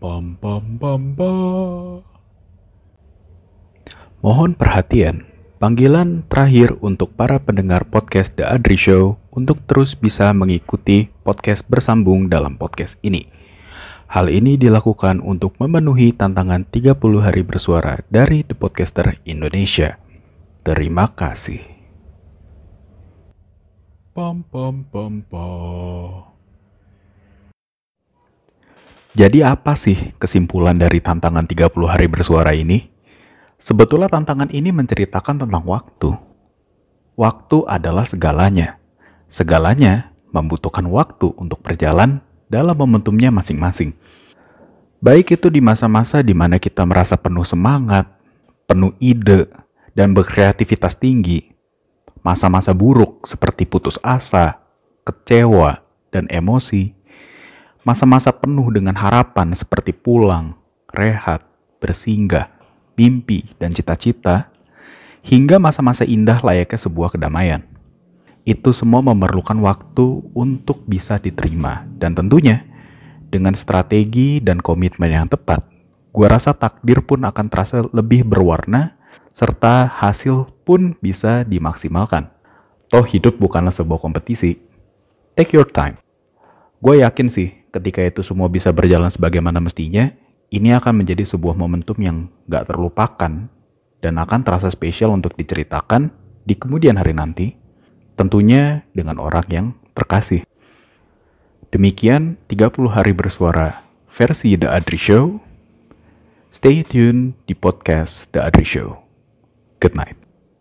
Pam pam pam pam. Mohon perhatian. Panggilan terakhir untuk para pendengar podcast The Adri Show untuk terus bisa mengikuti podcast bersambung dalam podcast ini. Hal ini dilakukan untuk memenuhi tantangan 30 hari bersuara dari The Podcaster Indonesia. Terima kasih. Pam pam pam pam. Jadi apa sih kesimpulan dari tantangan 30 hari bersuara ini? Sebetulnya tantangan ini menceritakan tentang waktu. Waktu adalah segalanya. Segalanya membutuhkan waktu untuk berjalan dalam momentumnya masing-masing. Baik itu di masa-masa di mana kita merasa penuh semangat, penuh ide, dan berkreativitas tinggi. Masa-masa buruk seperti putus asa, kecewa, dan emosi. Masa-masa penuh dengan harapan seperti pulang, rehat, bersinggah, mimpi, dan cita-cita, hingga masa-masa indah layaknya sebuah kedamaian. Itu semua memerlukan waktu untuk bisa diterima, dan tentunya dengan strategi dan komitmen yang tepat, gua rasa takdir pun akan terasa lebih berwarna, serta hasil pun bisa dimaksimalkan. Toh hidup bukanlah sebuah kompetisi. Take your time. Gue yakin sih, ketika itu semua bisa berjalan sebagaimana mestinya, ini akan menjadi sebuah momentum yang gak terlupakan dan akan terasa spesial untuk diceritakan di kemudian hari nanti, tentunya dengan orang yang terkasih. Demikian 30 hari bersuara versi The Adri Show. Stay tuned di podcast The Adri Show. Good night.